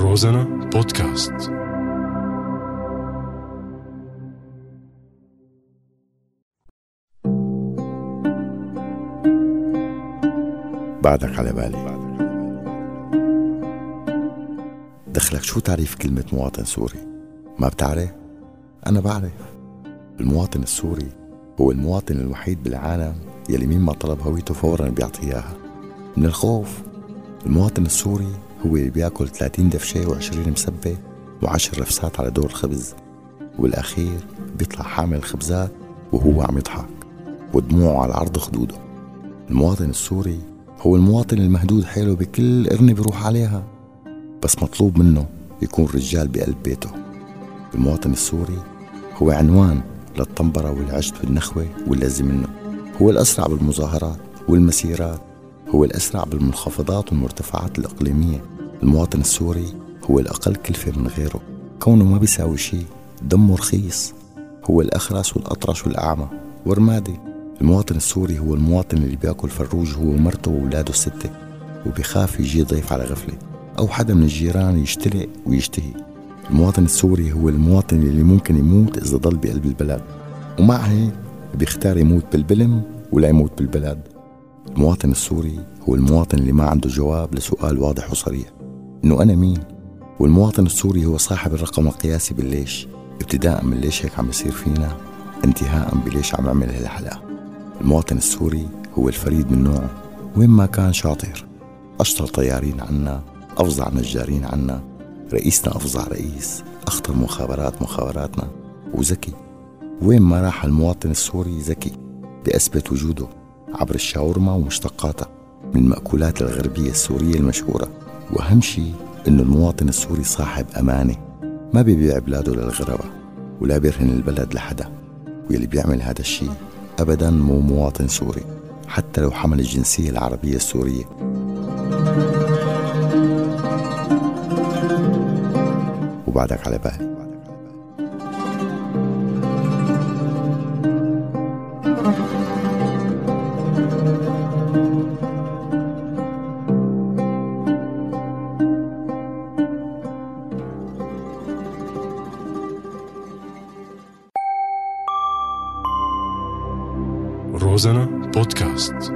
روزانا بودكاست بعدك على بالي دخلك شو تعريف كلمة مواطن سوري؟ ما بتعرف؟ أنا بعرف المواطن السوري هو المواطن الوحيد بالعالم يلي مين ما طلب هويته فورا بيعطي إياها من الخوف المواطن السوري هو اللي بياكل 30 دفشة و20 مسبة و10 رفسات على دور الخبز. والأخير بيطلع حامل الخبزات وهو عم يضحك ودموعه على عرض خدوده. المواطن السوري هو المواطن المهدود حيله بكل قرنة بيروح عليها. بس مطلوب منه يكون رجال بقلب بيته. المواطن السوري هو عنوان للطنبرة والعشت بالنخوة واللازم منه. هو الأسرع بالمظاهرات والمسيرات هو الأسرع بالمنخفضات والمرتفعات الإقليمية. المواطن السوري هو الأقل كلفة من غيره. كونه ما بيساوي شيء دمه رخيص. هو الأخرس والأطرش والأعمى ورمادي المواطن السوري هو المواطن اللي بيأكل فروج هو ومرته وأولاده الستة وبيخاف يجي ضيف على غفلة أو حدا من الجيران يشترق ويشتهي. المواطن السوري هو المواطن اللي ممكن يموت إذا ضل بقلب البلد ومع هيك بيختار يموت بالبلم ولا يموت بالبلد المواطن السوري هو المواطن اللي ما عنده جواب لسؤال واضح وصريح. إنه أنا مين؟ والمواطن السوري هو صاحب الرقم القياسي بالليش ابتداء من ليش هيك عم يصير فينا انتهاء بليش عم يعمل هالحلقة. المواطن السوري هو الفريد من نوعه وين ما كان شاطر. أشطر طيارين عنا أفظع نجارين عنا رئيسنا أفظع رئيس أخطر مخابرات مخابراتنا. وذكي وين ما راح المواطن السوري ذكي بأثبت وجوده. عبر الشاورما ومشتقاتها من المأكولات الغربية السورية المشهورة. وأهم شيء إنه المواطن السوري صاحب أمانة. ما بيبيع بلاده للغرباء ولا بيرهن البلد لحدا. واللي بيعمل هذا الشيء أبدا مو مواطن سوري حتى لو حمل الجنسية العربية السورية. وبعدك على بالي. روزانا بودكاست